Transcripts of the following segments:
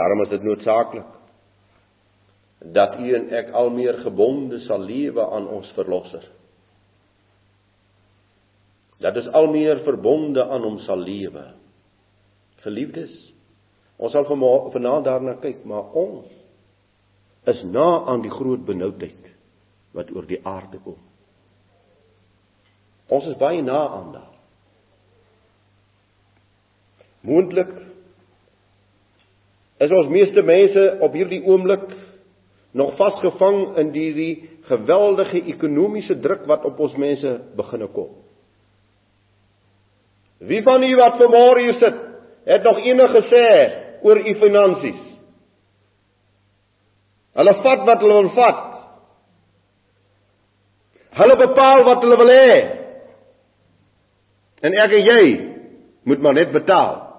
Daarom is dit noodsaaklik dat u en ek al meer gebonde sal lewe aan ons verlosser. Dat ons al meer verbonde aan hom sal lewe. Geliefdes, ons sal vanaand daarna kyk, maar ons is na aan die groot benoudheid wat oor die aarde kom. Ons is baie na aan daar. Moontlik is ons meeste mense op hierdie oomblik nog vasgevang in hierdie geweldige ekonomiese druk wat op ons mense begine kom. Wie van u wat vanmôre hier sit, het nog enige gesê oor u finansies? Hulle vat wat hulle wil vat. Hulle bepaal wat hulle wil hê. En ek en jy moet maar net betaal.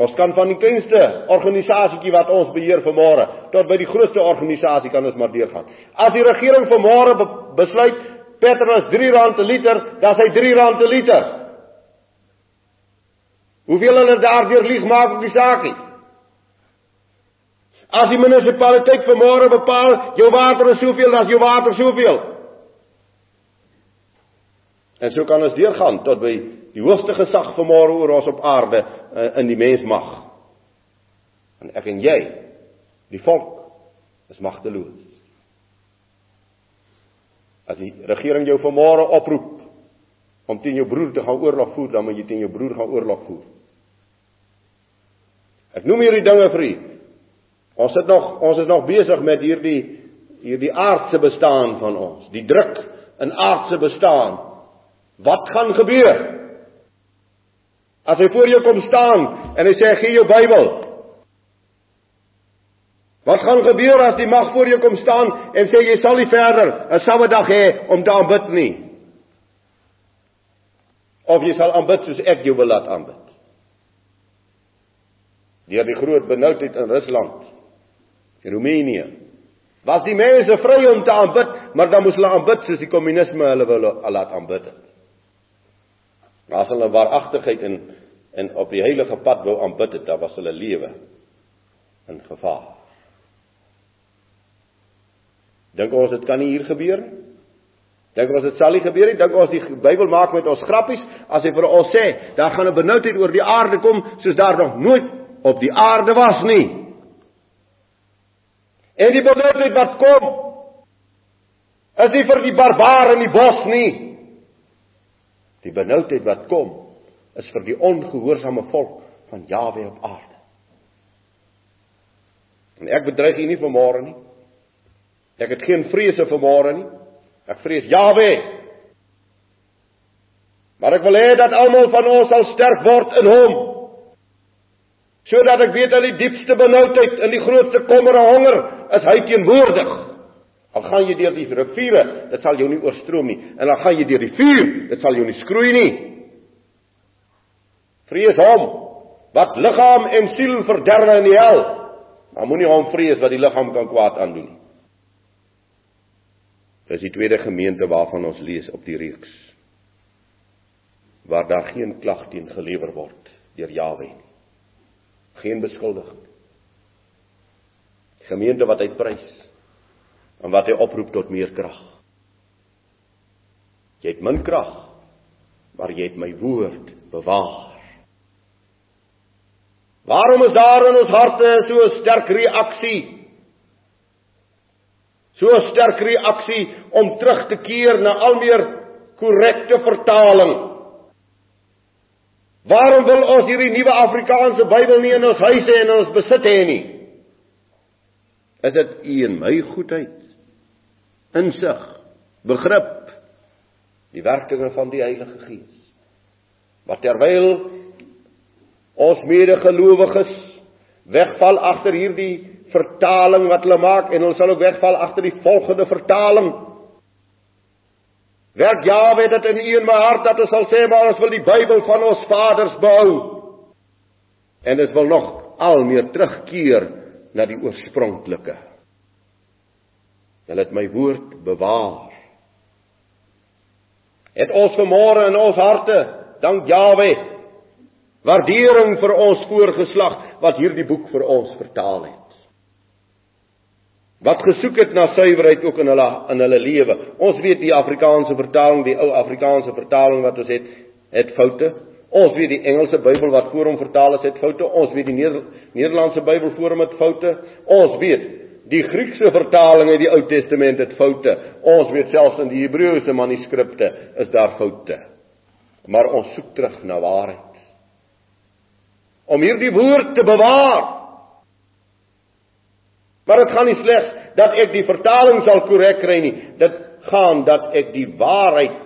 Ons kan van die kleinste organisasietjie wat ons beheer vanmôre tot by die grootste organisasie kan ons maar deurgaan. As die regering vanmôre be besluit petrol is R3 per liter, dan is hy R3 per liter. Hoeveel hulle daardeur lieg maak op die saakie? As die munisipaliteit vanmôre bepaal jou water is soveel, dan is jou water soveel. En so kan ons deurgaan tot by die hoogste gesag vanmôre oor ons op aarde uh, in die mensmag. En ek en jy, die volk, is magteloos. As die regering jou vanmôre oproep om teen jou broer te gaan oorlog voer, dan moet jy teen jou broer gaan oorlog voer. Ek noem hierdie dinge vir u. Ons sit nog ons is nog besig met hierdie hierdie aardse bestaan van ons, die druk in aardse bestaan. Wat gaan gebeur? As hy voor jou kom staan en hy sê gee jou Bybel. Wat gaan gebeur as die mag voor jou kom staan en sê jy sal nie verder 'n Saterdag hê om te aanbid nie? Of jy sal aanbid soos ek jou wil laat aanbid? Deur die groot benoudheid in Rusland, in Roemenië, was die mense vry om te aanbid, maar dan moes hulle aanbid soos die kommunisme hulle wil laat aanbid het. As hulle waaragtigheid en en op die heilige pad wou aanbid het, dan was hulle lewe in gevaar. Dink ons dit kan nie hier gebeur nie? Dink ons dit sal nie gebeur nie? Dink ons die Bybel maak met ons grappies as hy vir ons sê, daar gaan 'n benoudheid oor die aarde kom soos daar nog nooit op die aarde was nie. En die benoudheid wat kom is nie vir die barbare in die bos nie. Die benoudheid wat kom is vir die ongehoorsame volk van Jawe op aarde. En ek bedreig u nie vanmôre nie. Ek het geen vrese vanmôre nie. Ek vrees Jawe. Maar ek wil hê dat almal van ons sal sterk word in hom. Sodat ek weet dat die diepste benoudheid en die grootste kommer en honger is hy teenwoordig. Al gaan jy deur die riviere, dit sal jou nie oorstroom nie. En al gaan jy deur die vuur, dit sal jou nie skroei nie. Vrees hom wat liggaam en siel verderwe in die hel. Maar moenie hom vrees wat die liggaam kan kwaad aandoen nie. Dis die tweede gemeente waarvan ons lees op die reeks. Waar daar geen klag teen gelewer word deur Jawe nie. Geen beskuldiging. Gemeente wat hy prys en wat hy oproep tot meer krag. Jy het min krag, maar jy het my woord bewaar. Waarom is daar in ons harte so 'n sterk reaksie? So 'n sterk reaksie om terug te keer na al meer korrekte vertaling. Waarom wil ons hierdie nuwe Afrikaanse Bybel nie in ons huise en in ons besit hê nie? Is dit u en my goedheid? Insig, begrip die werkinge van die Heilige Gees. Maar terwyl ons medegelowiges wegval agter hierdie vertaling wat hulle maak en ons sal ook wegval agter die volgende vertaling. Werk Jawe dit in u en my hart dat ons sal sê maar ons wil die Bybel van ons vaders behou. En dit wil nog al meer terugkeer na die oorspronklike. Hulle het my woord bewaar. Het ons vanmôre in ons harte, dank Jawe, Waardering vir ons voorgeslag wat hierdie boek vir ons vertaal het. Wat gesoek het na suiwerheid ook in hulle in hulle lewe. Ons weet die Afrikaanse vertaling, die ou Afrikaanse vertaling wat ons het, het foute. Ons weet die Engelse Bybel wat voor hom vertaal is, het foute. Ons weet die Neder Nederlandse Bybel voor hom het foute. Ons weet die Griekse vertaling uit die Ou Testament het foute. Ons weet selfs in die Hebreëse manuskripte is daar foute. Maar ons soek terug na waarheid om hierdie woord te bewaar. Maar dit gaan nie slegs dat ek die vertaling sal korrek kry nie. Dit gaan dat ek die waarheid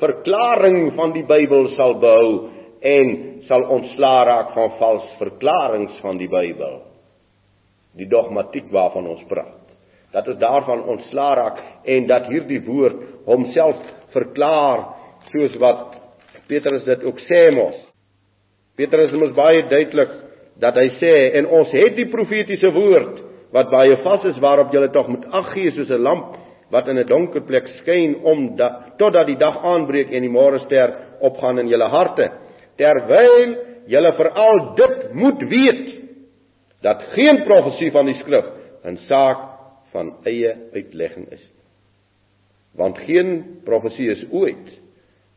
verklaring van die Bybel sal behou en sal ontslaa raak van vals verklaringe van die Bybel. Die dogmatiek waarvan ons praat. Dat ons daarvan ontslaa raak en dat hierdie woord homself verklaar soos wat Petrus dit ook sê mos. Petrus mos baie duidelik dat hy sê en ons het die profetiese woord wat baie vas is waarop julle tog moet ag gee soos 'n lamp wat in 'n donker plek skyn om dat totdat die dag aanbreek en die môrester opgaan in julle harte terwyl julle veral dit moet weet dat geen profesie van die skrif 'n saak van eie uitlegging is want geen profesie is ooit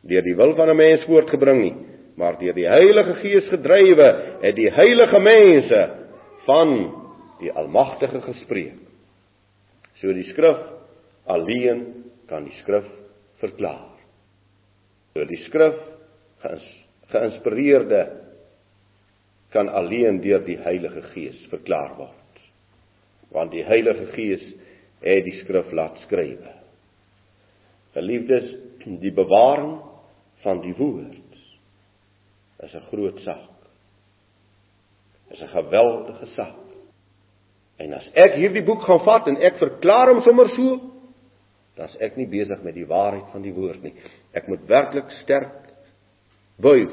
deur die wil van 'n mens voortgebring nie maar deur die Heilige Gees gedrywe het die heilige mense van die Almagtige gespreek. So die skrif alleen kan die skrif verklaar. So die skrif geïnspireerde kan alleen deur die Heilige Gees verklaar word. Want die Heilige Gees het die skrif laat skryf. Geliefdes, die bewaring van die woord is 'n groot saak. Is 'n geweldige saak. En as ek hierdie boek gaan vat en ek verklaar hom sommer so, dan's ek nie besig met die waarheid van die woord nie. Ek moet werklik sterk buig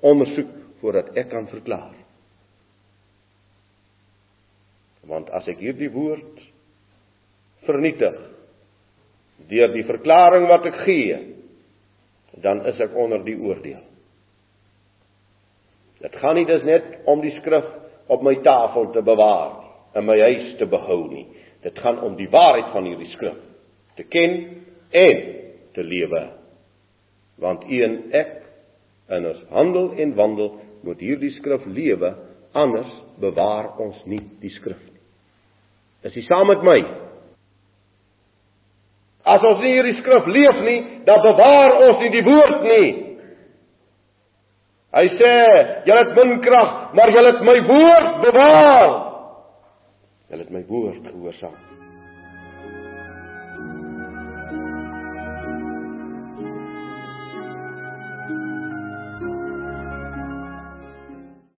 ondersoek voordat ek kan verklaar. Want as ek hierdie woord vernietig deur die verklaring wat ek gee, dan is ek onder die oordeel. Dit gaan nie dus net om die skrif op my tafel te bewaar, in my huis te behou nie. Dit gaan om die waarheid van hierdie skrif te ken en te lewe. Want u en ek in ons handel en wandel moet hierdie skrif lewe, anders bewaar ons nie die skrif nie. Is jy saam met my? As ons nie hierdie skrif leef nie, dan bewaar ons nie die woord nie. Hy sê, julle het min krag, maar julle het my woord bewaar. Julle het my woord gehoorsaam.